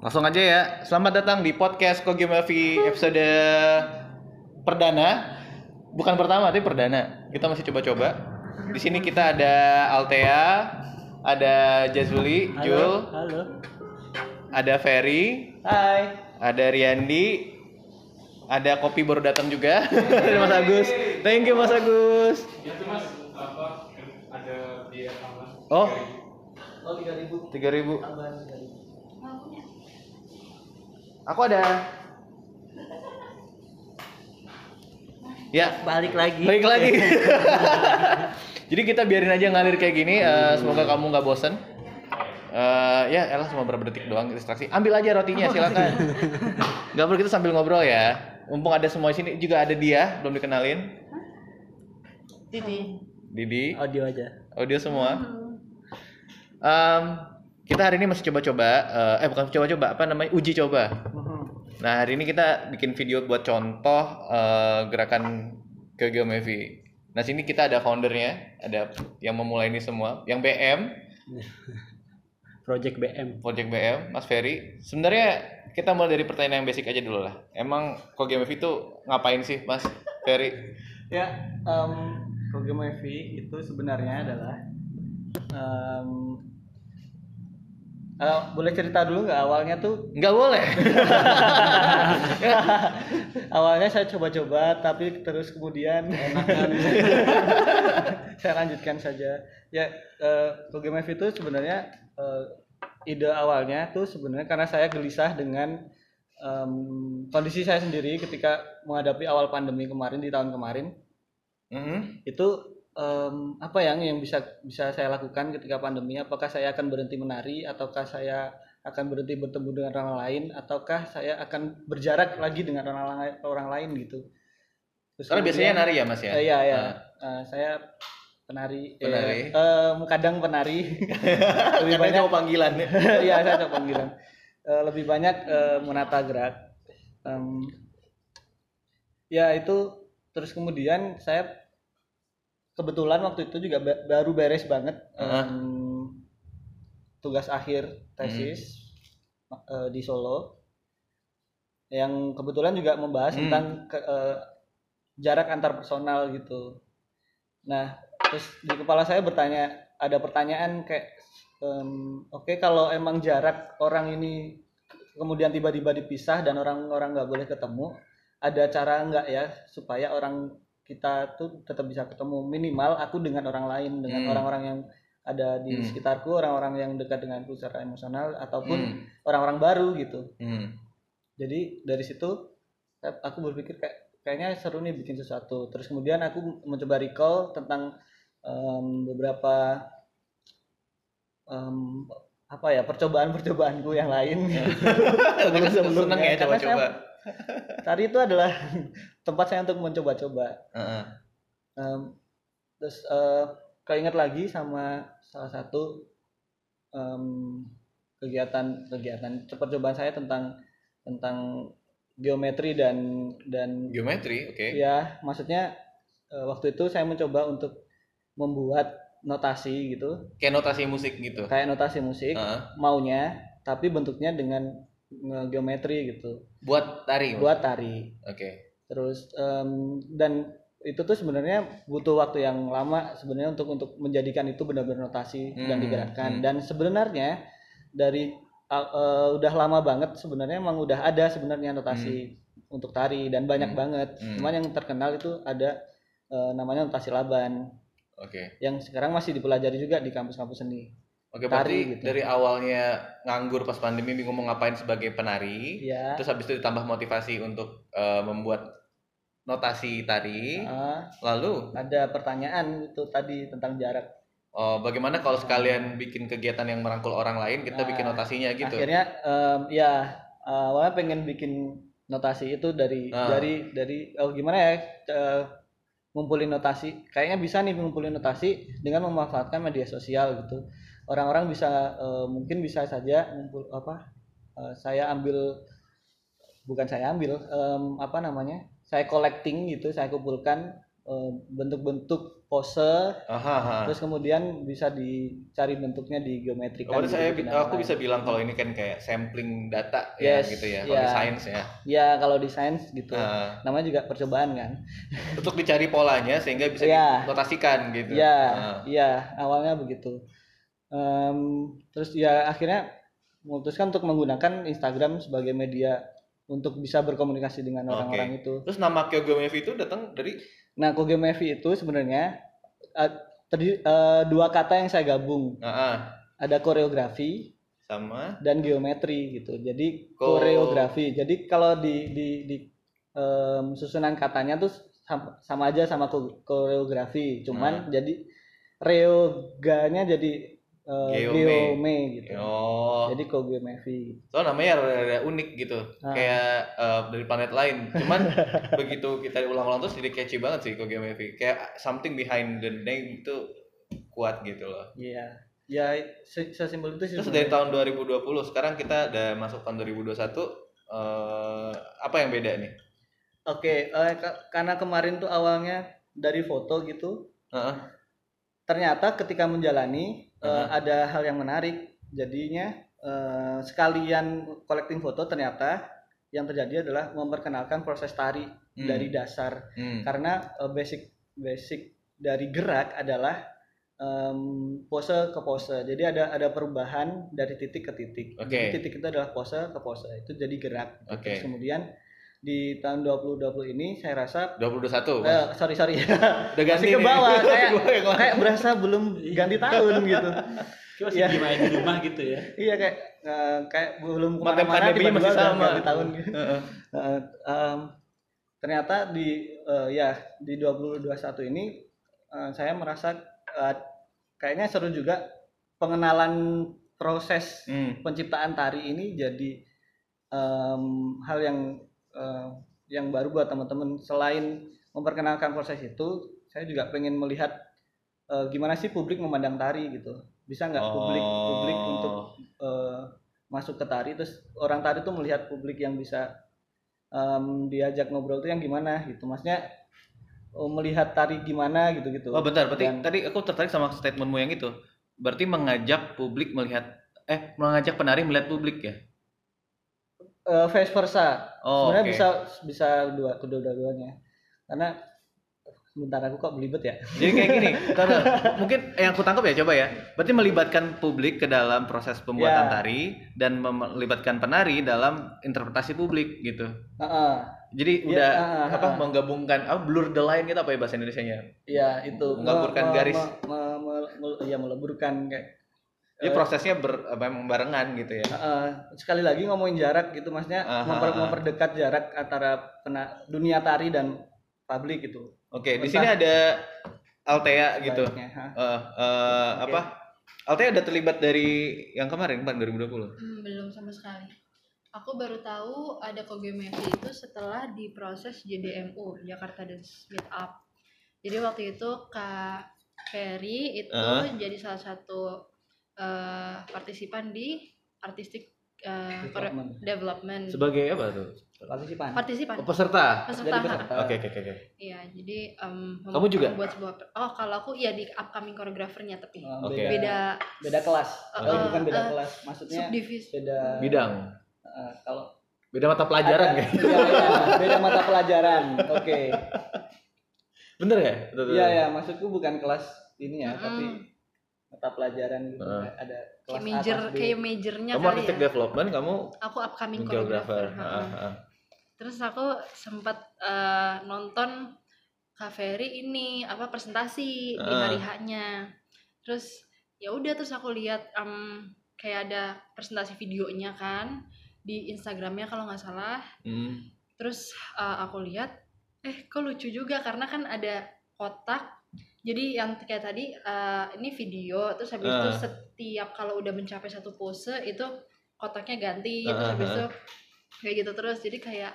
Langsung aja ya. Selamat datang di podcast Kogi Melvi episode perdana. Bukan pertama, tapi perdana. Kita masih coba-coba. Di sini kita ada Altea, ada Jazuli, Jul, Halo. ada Ferry, Hai. ada Riandi, ada kopi baru datang juga. Ada Mas Agus. Thank you Mas Agus. Itu mas apa ada biaya tambahan Oh, Oh, 3000 3000 ribu. tambahan 3000. Aku ada. Ya, Balik lagi. Baik lagi. Jadi kita biarin aja ngalir kayak gini. eh, semoga kamu nggak bosen. Eh, ya, elah cuma beberapa detik doang distraksi. Ambil aja rotinya, silakan. Gak perlu kita sambil ngobrol ya. Mumpung ada semua di sini juga ada dia, belum dikenalin. Didi. Didi, Audio aja. audio semua. Em, kita hari ini masih coba-coba, eh, eh bukan coba-coba, apa namanya uji coba. Nah hari ini kita bikin video buat contoh eh, gerakan ke Geomevi. Nah sini kita ada foundernya, ada yang memulai ini semua, yang BM, Project BM. Project BM, Mas Ferry. Sebenarnya kita mulai dari pertanyaan yang basic aja dulu lah. Emang kok Geomevi itu ngapain sih, Mas Ferry? Ya, um, Kogemo Evi itu sebenarnya adalah em, eh, boleh cerita dulu nggak awalnya tuh Nggak boleh. awalnya saya coba-coba tapi terus kemudian saya lanjutkan saja ya eh, Kogemo Evi itu sebenarnya eh, ide awalnya tuh sebenarnya karena saya gelisah dengan em, kondisi saya sendiri ketika menghadapi awal pandemi kemarin di tahun kemarin Mhm. itu em, apa yang yang bisa bisa saya lakukan ketika pandemi apakah saya akan berhenti menari ataukah saya akan berhenti bertemu dengan orang lain ataukah saya akan berjarak lagi dengan orang lain orang lain gitu Terus Karena biasanya nari ya, Mas ya? Eh, iya iya Ah. Eh, saya penari eh, Penari. em, kadang penari lebih Karena banyak panggilan. Iya, saya coba panggilan. Eh, lebih banyak eh, menata gerak. Em, ya itu terus kemudian saya kebetulan waktu itu juga ba- baru beres banget em, tugas akhir tesis eh, di Solo yang kebetulan juga membahas Hmm. tentang ke- eh, jarak antar personal gitu. Nah, terus di kepala saya bertanya ada pertanyaan kayak em, oke kalau emang jarak orang ini kemudian tiba-tiba dipisah dan orang-orang nggak boleh ketemu, ada cara nggak ya supaya orang kita tuh tetap bisa ketemu minimal aku dengan orang lain dengan Hmm. orang-orang yang ada di Hmm. sekitarku, orang-orang yang dekat denganku secara emosional ataupun Hmm. orang-orang baru gitu. Hmm. Jadi dari situ saya- aku berpikir kayak kayaknya seru nih bikin sesuatu. Terus kemudian aku mencoba recall tentang em, beberapa em, apa ya percobaan-percobaanku yang lain. Seneng ya Karena saya- coba-coba. Itu adalah tempat saya untuk mencoba-coba. Heeh. Em, terus eh, keinget lagi sama salah satu em, kegiatan kegiatan percobaan saya tentang tentang geometri dan dan Geometri, oke. ya maksudnya eh, waktu itu saya mencoba untuk membuat notasi gitu Kayak notasi musik gitu. kayak notasi musik Heeh. maunya tapi bentuknya dengan eh, geometri gitu Buat tari. Buat tari Oke. Terus em, dan itu tuh sebenarnya butuh waktu yang lama sebenarnya untuk untuk menjadikan itu benar-benar notasi dan Hmm, digerakkan hmm. dan sebenarnya dari uh, uh, udah lama banget sebenarnya emang udah ada sebenarnya notasi untuk tari dan banyak Hmm. banget Hmm. cuman yang terkenal itu ada uh, namanya notasi laban Oke. yang sekarang masih dipelajari juga di kampus-kampus seni Oke, Tari berarti gitu. dari awalnya nganggur pas pandemi bingung mau ngapain sebagai penari, ya terus habis itu ditambah motivasi untuk eh, membuat notasi tari, uh, lalu? ada pertanyaan itu tadi tentang jarak. Oh, bagaimana kalau sekalian bikin kegiatan yang merangkul orang lain, kita bikin Nah, notasinya gitu. akhirnya em, ya uh, pengen bikin notasi itu dari Ah. dari dari oh gimana ya eh, ngumpulin notasi. Kayaknya bisa nih ngumpulin notasi dengan memanfaatkan media sosial gitu. Orang-orang bisa eh, mungkin bisa saja ngumpul apa eh, saya ambil bukan saya ambil em, apa namanya saya collecting gitu saya kumpulkan eh, bentuk-bentuk pose Aha, aha. terus kemudian bisa dicari bentuknya di geometri Oh, saya bi- aku bisa bilang kalau ini kan kayak sampling data ya Yes, gitu ya, kalau di ya. sains ya. ya kalau di sains gitu Nah, namanya juga percobaan kan untuk dicari polanya sehingga bisa Iya. dinotasikan gitu. Iya, Nah, iya awalnya begitu. Em, terus ya akhirnya memutuskan untuk menggunakan Instagram sebagai media untuk bisa berkomunikasi dengan orang-orang itu. Terus nama Kyogomevi itu datang dari Nah, Kogemevi itu sebenarnya eh, terdiri- eh, dua kata yang saya gabung. ah, ah, Ada koreografi sama dan geometri gitu. Jadi Ko- koreografi. Jadi kalau di di, di em, susunan katanya tuh sama, sama aja sama ko- koreografi, cuman Nah. jadi reoganya jadi Geome. geome gitu. oh, Jadi kogemevi. gitu. so namanya rada unik gitu, Ah. kayak eh, dari planet lain. Cuman begitu kita ulang-ulang terus jadi catchy banget sih Kyogomevi. Kayak something behind the name itu kuat gitu loh. Iya. Ya se- sesimpel itu sih. Terus dari tahun 2020 sekarang kita udah masuk tahun 2021 eh apa yang beda nih? Oke, eh, ka- karena kemarin tuh awalnya dari foto gitu, Heeh. ternyata ketika menjalani Aha. ada hal yang menarik. Jadinya eh, sekalian collecting foto ternyata yang terjadi adalah memperkenalkan proses tari Hmm. dari dasar. Hmm. Karena eh, basic basic dari gerak adalah em, pose ke pose. Jadi ada ada perubahan dari titik ke titik. Jadi titik itu adalah pose ke pose. Itu jadi gerak. Oke. Terus kemudian di tahun 2020 ini saya rasa 2021. eh, sorry sorry Udah ganti masih ke nih. bawah kayak Gua yang kayak berasa belum ganti tahun gitu Cuma masih Iya. diem aja di rumah gitu ya. iya kayak eh, kayak belum ke mana-mana tiba-tiba masih sama. ganti tahun gitu. Heeh. Eh, em, ternyata di eh, ya di 2021 ini eh, saya merasa eh, kayaknya seru juga pengenalan proses Hmm. penciptaan tari ini jadi em, hal yang eh, yang baru buat teman-teman selain memperkenalkan proses itu saya juga pengen melihat eh, gimana sih publik memandang tari gitu bisa nggak publik publik Oh. untuk eh, masuk ke tari terus orang tari tuh melihat publik yang bisa em, diajak ngobrol tuh yang gimana gitu maksudnya oh, melihat tari gimana gitu gitu Oh bentar, berarti Dan- tadi aku tertarik sama statementmu yang itu. Berarti mengajak publik melihat eh mengajak penari melihat publik ya? Eh, vice versa Oh, sebenarnya oke. bisa bisa dua kedua-duanya karena sebentar aku kok belibet ya Jadi kayak gini, bentar. mungkin yang aku tangkap ya coba ya. Berarti melibatkan publik ke dalam proses pembuatan Ya. tari dan melibatkan penari dalam interpretasi publik gitu. Heeh. Jadi Iya, udah ah, ah, apa ah. menggabungkan apa blur the line gitu apa ya bahasa Indonesianya? Iya itu Mengaburkan garis. me- me- me- me- ya meleburkan kayak Jadi Eh, prosesnya ber, memang barengan gitu ya. eh, sekali lagi ngomongin jarak gitu maksudnya Aha, memper- memperdekat jarak antara pena- dunia tari dan publik gitu. Oke, di Entah- sini ada Altea gitu. Baiknya. Eh, eh, Oke. apa? Altea udah terlibat dari yang kemarin kan 2020. Hmm, belum sama sekali. Aku baru tahu ada Kogemevi itu setelah diproses JDMU Jakarta Dance Meetup. Jadi waktu itu Kak Ferry itu Ah. jadi salah satu eh, partisipan di artistic eh, kore- Development. development. Sebagai apa tuh? Partisipan. partisipan. Oh, peserta. Peserta. Jadi peserta. Oke, oke, oke. oke. Iya, jadi em, Kamu juga? membuat sebuah oh kalau aku ya di upcoming choreographernya tapi Eh, Oke. beda, beda kelas. Eh, Oh, bukan beda eh, kelas, maksudnya subdivisi. beda Bidang. eh, kalau Beda mata pelajaran ada- kayak. Iya, iya, beda mata pelajaran. Oke. Bener ya? Iya ya, maksudku bukan kelas ini ya, Mm-mm. tapi mata pelajaran gitu. Kayak ada kelas kayak major A, kelas B. kayak majornya Kamu kali artistic ya. development, kamu Aku upcoming choreographer. ha-ha. ah. Terus aku sempat eh, nonton Kak Ferry ini apa presentasi di Ah. hari H-nya. Terus ya udah terus aku lihat em, kayak ada presentasi videonya kan di Instagramnya kalau nggak salah. Hmm. Terus eh, aku lihat eh kok lucu juga karena kan ada kotak. Jadi yang kayak tadi eh, ini video terus habis itu Ah. setiap kalau udah mencapai satu pose itu kotaknya ganti terus Ah, habis ah, itu kayak gitu terus jadi kayak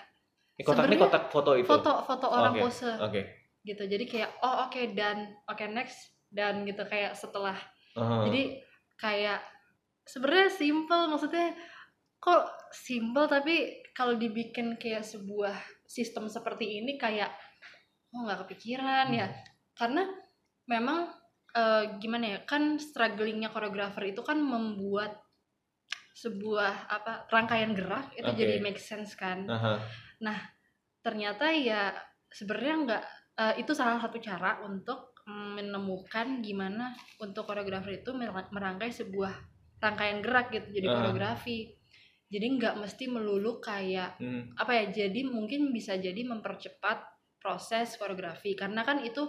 Ini kotak ini kotak foto itu. foto foto orang Oke, pose Oke. gitu jadi kayak oh oke dan oke next dan gitu kayak setelah Ah. jadi kayak sebenarnya simple maksudnya kok simple tapi kalau dibikin kayak sebuah sistem seperti ini kayak oh nggak kepikiran ya karena memang eh, gimana ya kan strugglingnya koreografer itu kan membuat sebuah apa rangkaian gerak itu Oke. jadi make sense kan Aha. ternyata ya sebenarnya nggak eh, itu salah satu cara untuk menemukan gimana untuk koreografer itu merang- merangkai sebuah rangkaian gerak gitu jadi Ah. koreografi jadi nggak mesti melulu kayak Hmm. apa ya jadi mungkin bisa jadi mempercepat proses koreografi karena kan itu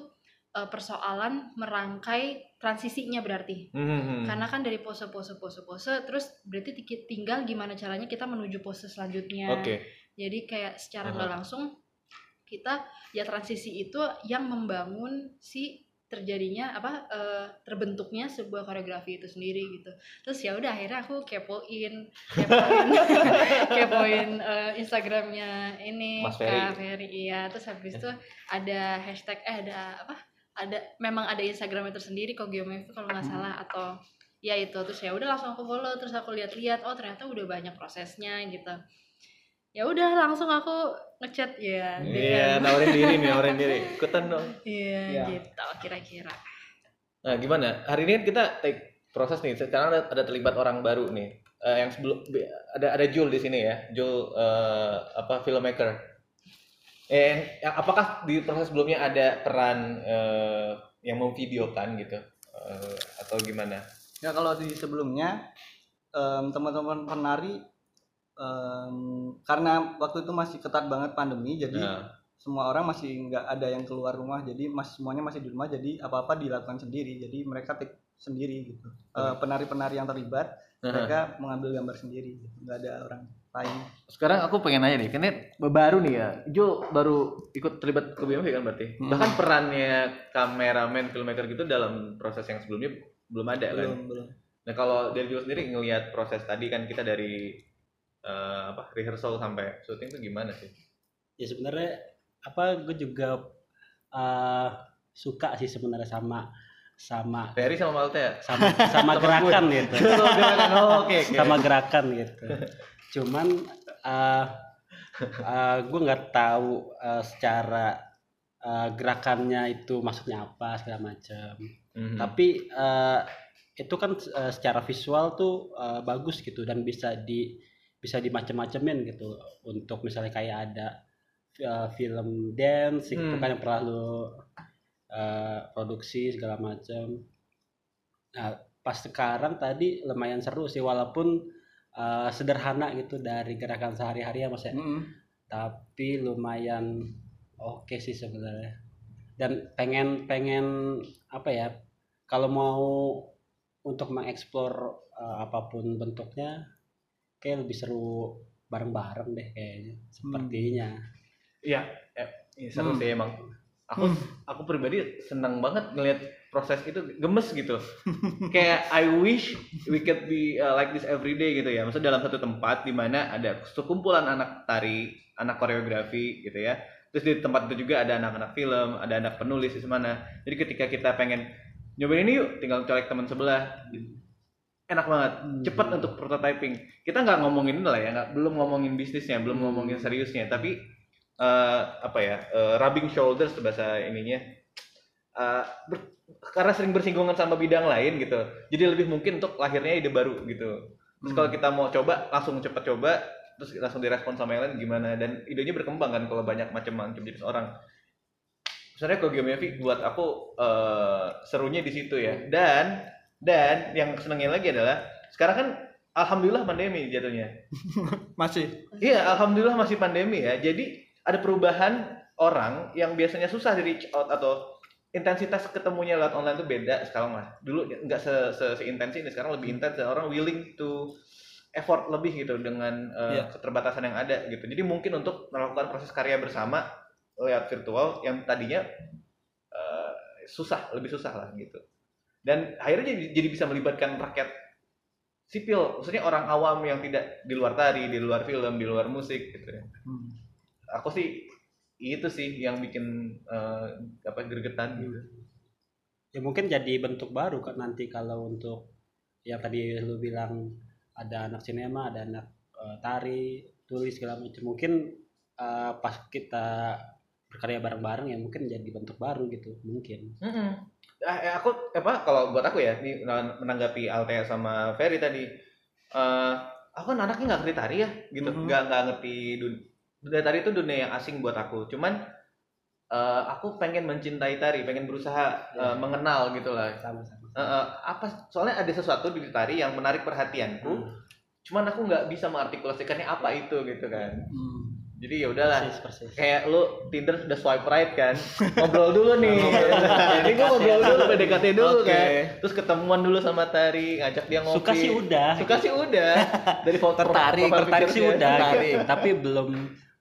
eh, persoalan merangkai transisinya berarti Hmm, hmm, hmm. karena kan dari pose pose pose pose terus berarti ti- tinggal gimana caranya kita menuju pose selanjutnya Oke. jadi kayak secara nggak langsung kita ya transisi itu yang membangun si terjadinya apa eh, terbentuknya sebuah koreografi itu sendiri gitu terus ya udah akhirnya aku kepoin kepoin kepoin eh, instagramnya ini Mas Ferry. Kak Ferry iya terus habis itu ada hashtag eh ada apa ada memang ada instagramnya tersendiri kok itu kalau nggak salah atau ya itu terus ya udah langsung aku follow terus aku lihat-lihat oh ternyata udah banyak prosesnya gitu ya udah langsung aku ngechat ya Iya, DM. nawarin diri nih, nawarin diri. Ikutan dong. Iya Iya. gitu kira-kira. Nah, gimana? Hari ini kita take proses nih. Sekarang ada, ada terlibat orang baru nih. Eh, yang sebelum be- ada ada Jul di sini ya. Jul eh, apa filmmaker. Eh, apakah di proses sebelumnya ada peran eh, yang memvideokan gitu? Eh, atau gimana? Ya kalau di sebelumnya em, teman-teman penari em, karena waktu itu masih ketat banget pandemi jadi Nah, semua orang masih nggak ada yang keluar rumah jadi mas semuanya masih di rumah jadi apa apa dilakukan sendiri jadi mereka take sendiri gitu Eh, penari-penari yang terlibat mereka mengambil gambar sendiri gitu. nggak ada orang lain sekarang aku pengen nanya nih, karena baru nih ya, Jul baru ikut terlibat ke BMV kan berarti. Hmm. Bahkan perannya kameramen, filmmaker gitu dalam proses yang sebelumnya belum ada kan? belum belum Nah kalau dari Jul sendiri ngelihat proses tadi kan kita dari eh, apa rehearsal sampai syuting tuh gimana sih? ya sebenarnya apa gue juga eh, suka sih sebenarnya sama sama Ferry sama Malte ya? sama sama gerakan gitu gerakan. Oh, oke oke. sama gerakan gitu cuman uh, gue nggak tahu uh, secara uh, gerakannya itu maksudnya apa segala macam Mhm. tapi uh, itu kan uh, secara visual tuh uh, bagus gitu dan bisa di bisa dimacem-macemin gitu untuk misalnya kayak ada uh, film dance gitu Hmm. kan yang pernah lu uh, produksi segala macam nah pas sekarang tadi lumayan seru sih walaupun uh, sederhana gitu dari gerakan sehari-hari ya mas ya Mm-mm. tapi lumayan oke sih sebenarnya dan pengen pengen apa ya kalau mau untuk mengeksplor uh, apa pun bentuknya kayak lebih seru bareng-bareng deh kayaknya sepertinya Iya, eh, iya, seru Hmm. sih emang. Aku aku pribadi senang banget ngelihat proses itu gemes gitu. Kayak I wish we could be uh, like this every day gitu ya. Maksudnya dalam satu tempat di mana ada sekumpulan anak tari, anak koreografi gitu ya. Terus di tempat itu juga ada anak-anak film, ada anak penulis di mana. Jadi ketika kita pengen nyobain ini yuk, tinggal colek teman sebelah. Enak banget, cepat untuk prototyping. Kita nggak ngomongin ini lah ya, nggak belum ngomongin bisnisnya, belum ngomongin seriusnya, tapi eh, apa ya uh, rubbing shoulders bahasa ininya ber- karena sering bersinggungan sama bidang lain gitu. Jadi lebih mungkin untuk lahirnya ide baru gitu. Terus kalau kita mau coba langsung cepet coba terus langsung direspon sama yang lain gimana? Dan idenya berkembang kan kalau banyak macam-macam jenis orang. Sebenarnya kalau geometri buat aku eh, serunya di situ ya. Dan dan yang senengnya lagi adalah sekarang kan alhamdulillah pandemi jatuhnya. Masih? Iya, alhamdulillah masih pandemi ya. Jadi ada perubahan orang yang biasanya susah di reach out atau intensitas ketemunya lewat online tuh beda sekarang lah. Dulu nggak se, se, seintens ini, sekarang lebih intens orang willing to effort lebih gitu dengan eh, Iya. keterbatasan yang ada gitu. Jadi mungkin untuk melakukan proses karya bersama lewat virtual yang tadinya eh, susah, lebih susah lah gitu. Dan akhirnya jadi, jadi bisa melibatkan rakyat sipil, maksudnya orang awam yang tidak di luar tari, di luar film, di luar musik gitu ya. Hmm. Aku sih itu sih yang bikin eh, apa gregetan gitu. ya mungkin jadi bentuk baru kan nanti kalau untuk yang tadi lu bilang ada anak sinema ada anak eh, tari tulis segala macam. Mungkin eh, pas kita berkarya bareng-bareng ya mungkin jadi bentuk baru gitu mungkin. Mm-mm. Ah, eh, aku apa kalau buat aku ya ini menanggapi Altea sama Ferry tadi eh aku kan anaknya nggak ngerti tari ya gitu. Nggak nggak ngerti dun- dunia tari itu dunia yang asing buat aku. Cuman eh, aku pengen mencintai tari pengen berusaha Ya. mengenal gitu lah. Sama-sama Eh, eh, apa soalnya ada sesuatu di tari yang menarik perhatianku. Hmm. cuman aku nggak bisa mengartikulasikannya apa itu gitu kan. Hmm. jadi ya udahlah. Persis persis. Kayak lu Tinder sudah swipe right kan. Ngobrol dulu nih. Jadi gue ngobrol dulu PDKT dulu Oke. kan. Terus ketemuan dulu sama Tari ngajak dia ngopi. Suka sih udah. Suka sih udah. Dari foto Tertarik, tertarik sih udah tertarik. gitu. tapi belum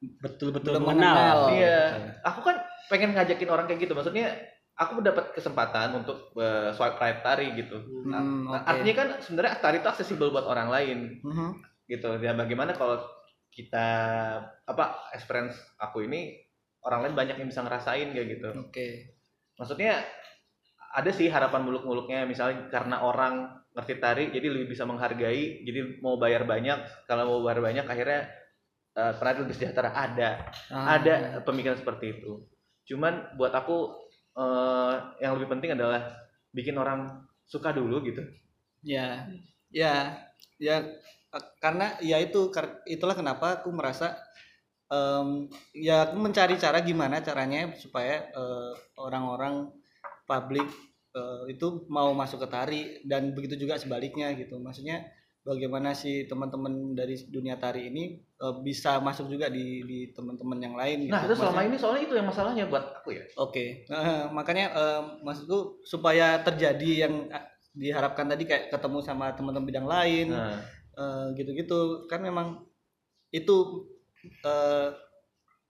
betul-betul mengenal. mengenal. iya. Aku kan pengen ngajakin orang kayak gitu. Maksudnya aku dapat kesempatan untuk uh, swipe right Tari gitu. Hmm, Nah, oke. artinya kan sebenarnya Tari itu aksesibel buat orang lain. Mhm. gitu. Ya bagaimana kalau kita apa experience aku ini orang lain banyak yang bisa ngerasain kayak gitu. Oke. maksudnya ada sih harapan muluk-muluknya. Misalnya karena orang ngerti tari jadi lebih bisa menghargai jadi mau bayar banyak. Kalau mau bayar banyak akhirnya uh, penari lebih sejahtera ada. Ah, ada pemikiran seperti itu. Cuman buat aku eh, yang lebih penting adalah bikin orang suka dulu gitu. Ya, ya, ya, eh, karena ya itu, itulah kenapa aku merasa, em, ya aku mencari cara gimana caranya supaya eh, orang-orang publik eh, itu mau masuk ke tari dan begitu juga sebaliknya gitu. Maksudnya bagaimana sih teman-teman dari dunia tari ini eh, bisa masuk juga di di teman-teman yang lain gitu. nah itu selama Maksudnya- ini soalnya itu yang masalahnya buat aku ya Oke, Eh, makanya eh, maksudku supaya terjadi yang diharapkan tadi kayak ketemu sama teman-teman bidang lain, nah eh, gitu-gitu kan memang itu eh,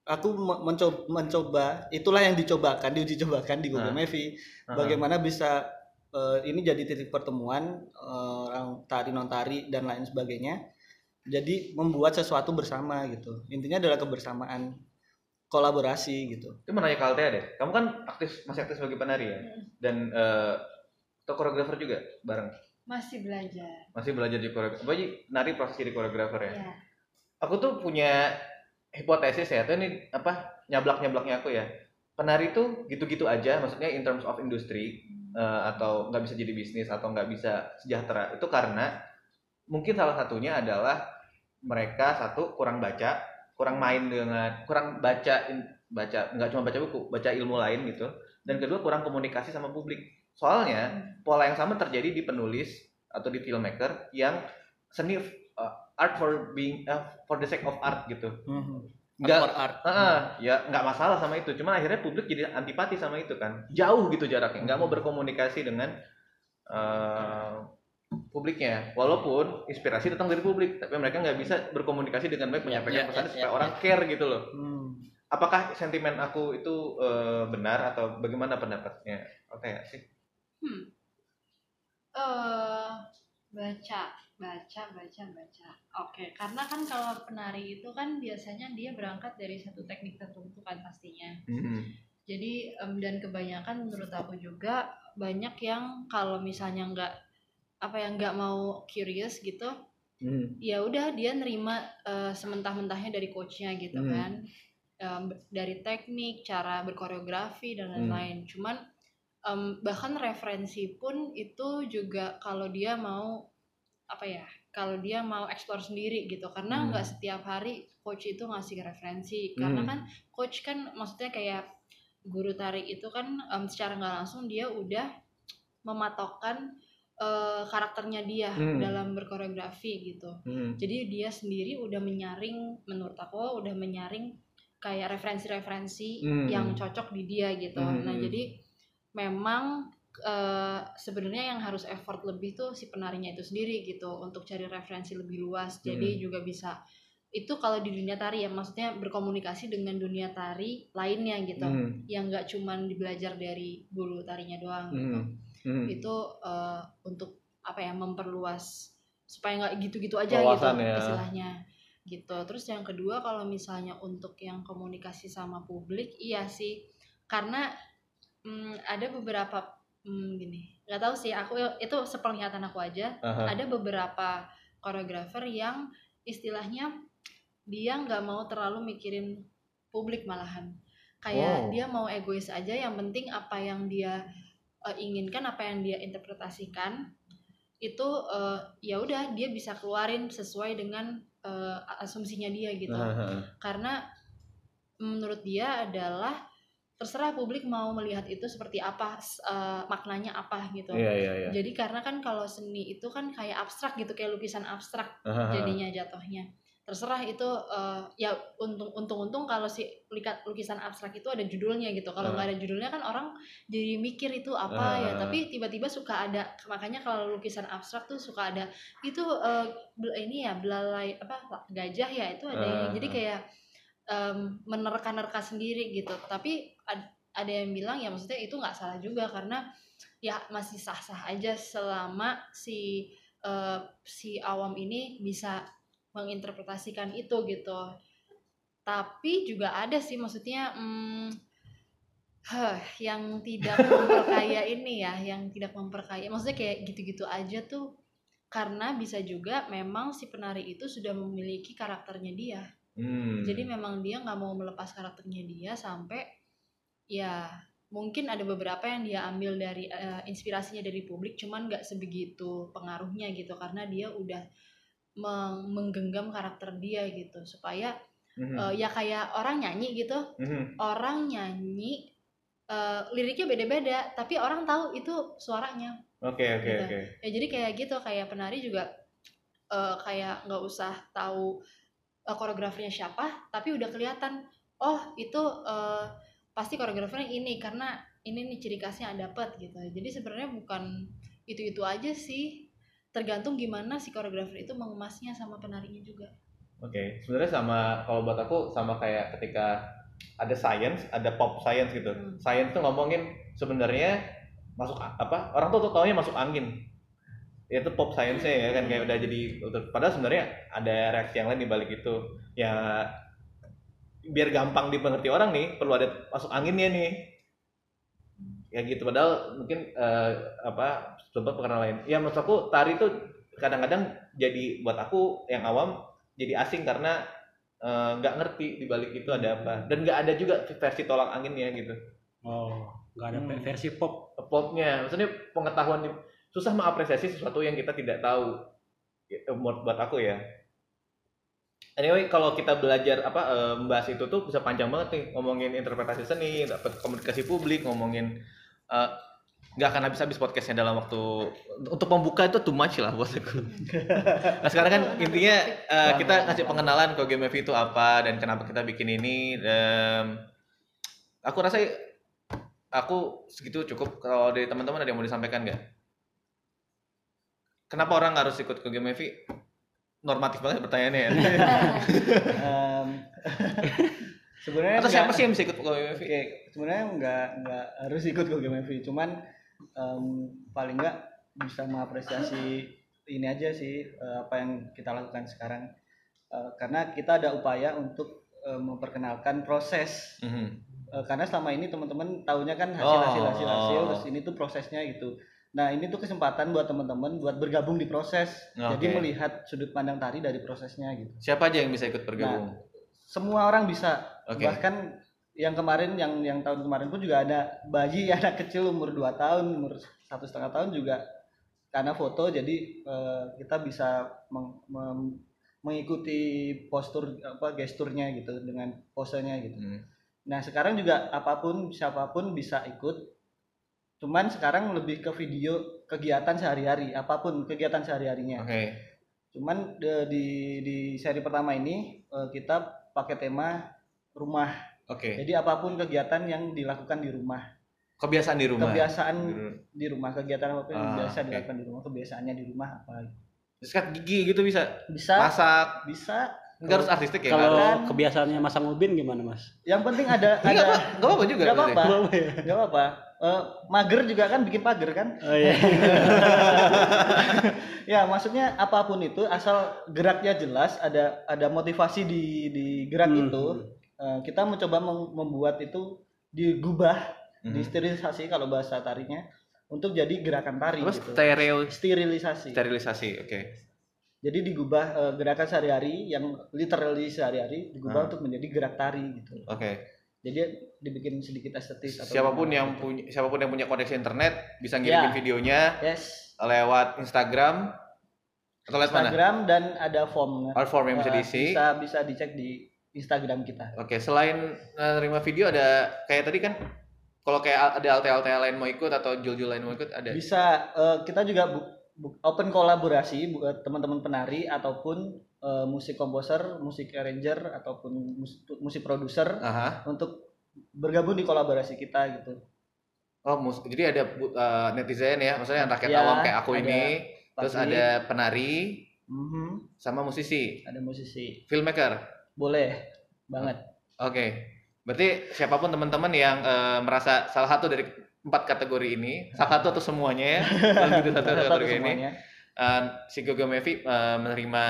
aku me- mencoba, mencoba, itulah yang dicobakan, diuji cobakan di Google Nah. Mevi, Aha. bagaimana bisa eh, ini jadi titik pertemuan eh, orang tari non tari dan lain sebagainya, jadi membuat sesuatu bersama gitu. Intinya adalah kebersamaan, kolaborasi gitu. itu mau nanya ke Altea deh kamu kan aktif masih aktif sebagai penari ya? Dan eh atau koreografer juga bareng? Masih belajar. Masih belajar di koreografer apa sih? Nari proses jadi koreografer ya? Ya aku tuh punya hipotesis ya tuh ini apa nyablak nyablaknya aku ya. Penari tuh gitu-gitu aja maksudnya in terms of industri eh, atau nggak bisa jadi bisnis atau nggak bisa sejahtera. Itu karena mungkin salah satunya adalah mereka satu kurang baca kurang main dengan kurang baca in- baca nggak cuma baca buku baca ilmu lain gitu. Dan kedua kurang komunikasi sama publik. Soalnya pola yang sama terjadi di penulis atau di filmmaker yang seni uh, art for being uh, for the sake of art gitu. Nggak- Art for art. Heeh, ya nggak masalah sama itu. Cuman akhirnya publik jadi antipati sama itu kan. Jauh gitu jaraknya. Nggak mau berkomunikasi dengan uh, publiknya. Walaupun inspirasi datang dari publik tapi mereka nggak bisa berkomunikasi dengan baik menyampaikan ya, pesan ya, supaya ya, orang care gitu loh. Hmm. apakah sentimen aku itu uh, benar atau bagaimana pendapatnya? Oke sih. Hmm. eh baca baca baca baca. Oke karena kan kalau penari itu kan biasanya dia berangkat dari satu teknik tertentu kan pastinya. Jadi em, dan kebanyakan menurut aku juga banyak yang kalau misalnya nggak apa yang nggak mau curious gitu Hmm. ya udah dia nerima eh, sementah-mentahnya dari coachnya gitu Hmm. kan Em, dari teknik cara berkoreografi dan Hmm. lain-lain cuman em, bahkan referensi pun itu juga kalau dia mau apa ya kalau dia mau explore sendiri gitu karena Hmm. nggak setiap hari coach itu ngasih referensi karena Hmm. kan coach kan maksudnya kayak guru tari itu kan em, secara nggak langsung dia udah mematokkan eh, karakternya dia Hmm. dalam berkoreografi gitu Hmm. jadi dia sendiri udah menyaring menurut aku udah menyaring kayak referensi-referensi Hmm. yang cocok di dia gitu Hmm. nah jadi memang eh, sebenarnya yang harus effort lebih tuh si penarinya itu sendiri gitu untuk cari referensi lebih luas jadi Hmm. juga bisa itu kalau di dunia tari ya maksudnya berkomunikasi dengan dunia tari lainnya gitu Hmm. yang nggak cuman dibelajar dari guru tarinya doang gitu Hmm. Hmm. itu eh, untuk apa ya memperluas supaya nggak gitu-gitu aja Wawasan gitu ya. istilahnya gitu terus yang kedua kalau misalnya untuk yang komunikasi sama publik iya sih karena mm, ada beberapa mm, gini nggak tahu sih aku itu sepenglihatan aku aja Aha. ada beberapa koreografer yang istilahnya dia nggak mau terlalu mikirin publik malahan kayak Oh. dia mau egois aja yang penting apa yang dia eh, inginkan apa yang dia interpretasikan itu eh, ya udah dia bisa keluarin sesuai dengan eh, asumsinya dia gitu. Karena menurut dia adalah terserah publik mau melihat itu seperti apa eh, maknanya apa gitu. Iya iya iya. jadi karena kan kalau seni itu kan kayak abstrak gitu kayak lukisan abstrak jadinya jatuhnya terserah itu eh, ya untung untung untung kalau si lukisan abstrak itu ada judulnya gitu kalau Ah. nggak ada judulnya kan orang jadi mikir itu apa ya Ah. tapi tiba-tiba suka ada makanya kalau lukisan abstrak tuh suka ada itu bel- ini ya belalai apa gajah ya itu ada ini Ah. jadi kayak em, menerka-nerka sendiri gitu tapi ad- ada yang bilang ya maksudnya itu nggak salah juga karena ya masih sah-sah aja selama si eh, si awam ini bisa menginterpretasikan itu gitu. Tapi juga ada sih maksudnya hmm, huh, yang tidak memperkaya ini ya yang tidak memperkaya. Maksudnya kayak gitu-gitu aja tuh karena bisa juga memang si penari itu sudah memiliki karakternya dia. Hmm. jadi memang dia nggak mau melepas karakternya dia sampai ya mungkin ada beberapa yang dia ambil dari eh, inspirasinya dari publik cuman nggak sebegitu pengaruhnya gitu karena dia udah meng- menggenggam karakter dia gitu supaya Mhm. eh, ya kayak orang nyanyi gitu Mhm. orang nyanyi eh, liriknya beda-beda tapi orang tahu itu suaranya Oke oke Gitu. oke. ya jadi kayak gitu kayak penari juga eh, kayak nggak usah tahu eh, koreografernya siapa tapi udah kelihatan oh itu eh, pasti koreografernya ini karena ini nih ciri khasnya dapat gitu jadi sebenarnya bukan itu itu aja sih tergantung gimana si koreografer itu mengemasnya sama penarinya juga Oke, sebenarnya sama kalau buat aku sama kayak ketika ada science, ada pop science gitu. Hmm. Science tuh ngomongin sebenarnya masuk apa? Orang tuh taunya masuk angin. Itu pop science-nya ya kan kayak udah jadi padahal sebenarnya ada reaksi yang lain di balik itu. Ya biar gampang dimengerti orang nih perlu ada masuk anginnya nih. Ya gitu padahal mungkin eh, apa coba perkenalan lain. Ya menurut aku tari tuh kadang-kadang jadi buat aku yang awam jadi asing karena eh, nggak ngerti di balik itu ada apa dan nggak ada juga versi tolak anginnya gitu Oh, nggak ada Hmm. versi pop. popnya maksudnya pengetahuan susah mengapresiasi sesuatu yang kita tidak tahu Gitu, menurut buat aku ya anyway kalau kita belajar apa eh, membahas itu tuh bisa panjang banget nih ngomongin interpretasi seni dapat komunikasi publik ngomongin eh, nggak akan habis-habis podcastnya dalam waktu untuk membuka itu too much lah buat aku. nah sekarang kan intinya eh, kita ngasih pengenalan ke GMF itu apa dan kenapa kita bikin ini. Dan aku rasa aku segitu cukup. Kalau dari teman-teman ada yang mau disampaikan nggak? Kenapa orang harus ikut ke GMF? Normatif banget pertanyaannya ya. sebenarnya Atau siapa sih yang bisa ikut ke GMF? Oke, sebenarnya nggak nggak harus ikut ke GMFV, cuman em, paling nggak bisa mengapresiasi ini aja sih eh, apa yang kita lakukan sekarang, Eh, karena kita ada upaya untuk eh, memperkenalkan proses, Mhm. Eh, karena selama ini teman-teman taunya kan hasil hasil hasil hasil, Oh. terus ini tuh prosesnya gitu. Nah ini tuh kesempatan buat teman-teman buat bergabung di proses, jadi Oke. melihat sudut pandang tari dari prosesnya gitu. Siapa aja yang bisa ikut bergabung? Semua orang bisa, Oke. bahkan yang kemarin yang yang tahun kemarin pun juga ada bayi anak kecil umur 2 tahun umur satu setengah tahun juga karena foto jadi eh, kita bisa meng- mem- mengikuti postur apa gesturnya gitu dengan posenya gitu Hmm. nah sekarang juga apa pun siapa pun bisa ikut cuman sekarang lebih ke video kegiatan sehari-hari apa pun kegiatan sehari-harinya Oke. cuman di di seri pertama ini eh, kita pakai tema rumah Oke. jadi apa pun kegiatan yang dilakukan di rumah, Kebiasaan di rumah. kebiasaan Hmm. di rumah, kegiatan apa pun yang Ah, biasa oke. dilakukan di rumah, kebiasaannya di rumah apa? Sikat gigi gitu bisa. Bisa, Masak. bisa. Enggak harus artistik ya. Kalau Kan- kebiasaannya masang ubin gimana, Mas? Yang penting ada Iya, ada apa? Enggak apa-apa juga. nggak apa-apa, berarti. nggak apa-apa. Eh, mager juga kan bikin pager kan? Oh iya. ya maksudnya apa pun itu asal geraknya jelas, ada ada motivasi di di gerak Hmm. itu, eh, kita mencoba mem- membuat itu digubah, Mhm. disterilisasi kalau bahasa tarinya untuk jadi gerakan tari Apa gitu. stereo Sterilisasi. sterilisasi. Oke. Jadi digubah eh, gerakan sehari-hari yang literally sehari-hari digubah Ah. untuk menjadi gerak tari gitu. Oke. Jadi dibikin sedikit estetis atau Siapa pun yang gitu. punya siapa pun yang punya koneksi internet bisa ngirimin Ya. videonya yes lewat Instagram atau lewat mana? Instagram dan ada form Art form yang bisa Eh, diisi. bisa bisa dicek di Instagram kita. Oke, selain eh, nerima video ada kayak tadi kan? Kalau kayak ada LTA-LTA lain mau ikut atau jul-jul lain mau ikut ada. bisa eh, kita juga bu- bu- open kolaborasi buat teman-teman penari ataupun eh, musik komposer musik arranger ataupun mus- musik produser untuk bergabung di kolaborasi kita gitu. Oh, mus- jadi ada eh, netizen ya, maksudnya yang rakyat Ya, awam kayak aku ini, terus ada penari mhm, sama musisi, ada musisi. Filmmaker. Boleh banget Oke. Berarti siapa pun teman-teman yang eh, merasa salah satu dari empat kategori ini, salah satu atau semuanya ya, dalam satu Satu kategori ini, semuanya eh, si Gogo Mevi eh, menerima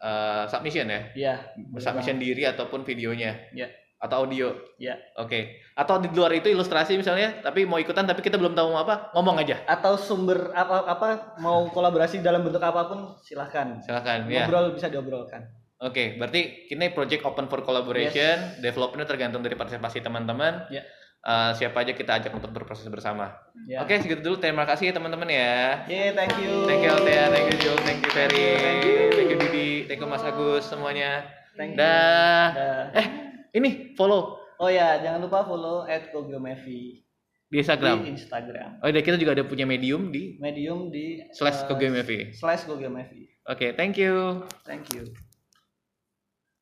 eh, submission ya, iya submission diri ataupun videonya, Iya. atau audio. Iya. Oke. Atau di luar itu ilustrasi misalnya, tapi mau ikutan tapi kita belum tahu mau apa, ngomong aja. atau sumber apa apa mau kolaborasi dalam bentuk apa pun silahkan Silakan. Ya. ngobrol bisa diobrolkan Oke, berarti ini project open for collaboration, development tergantung dari partisipasi teman-teman. Ya. Eh, siapa aja kita ajak untuk berproses bersama. ya Oke, segitu dulu. Terima kasih ya teman-teman ya. yeah, thank you Thank you Altea, thank you Jul, thank you Ferry, Thank you. thank you Didi, thank you Mas Agus semuanya. Thank you. Dah. Eh, ini follow oh ya jangan lupa follow at di Kogiomevi di Instagram. Instagram Oh, iya, kita juga ada punya medium di medium di slash eh, Kogiomevi. slash Kogiomevi Oke, thank you. thank you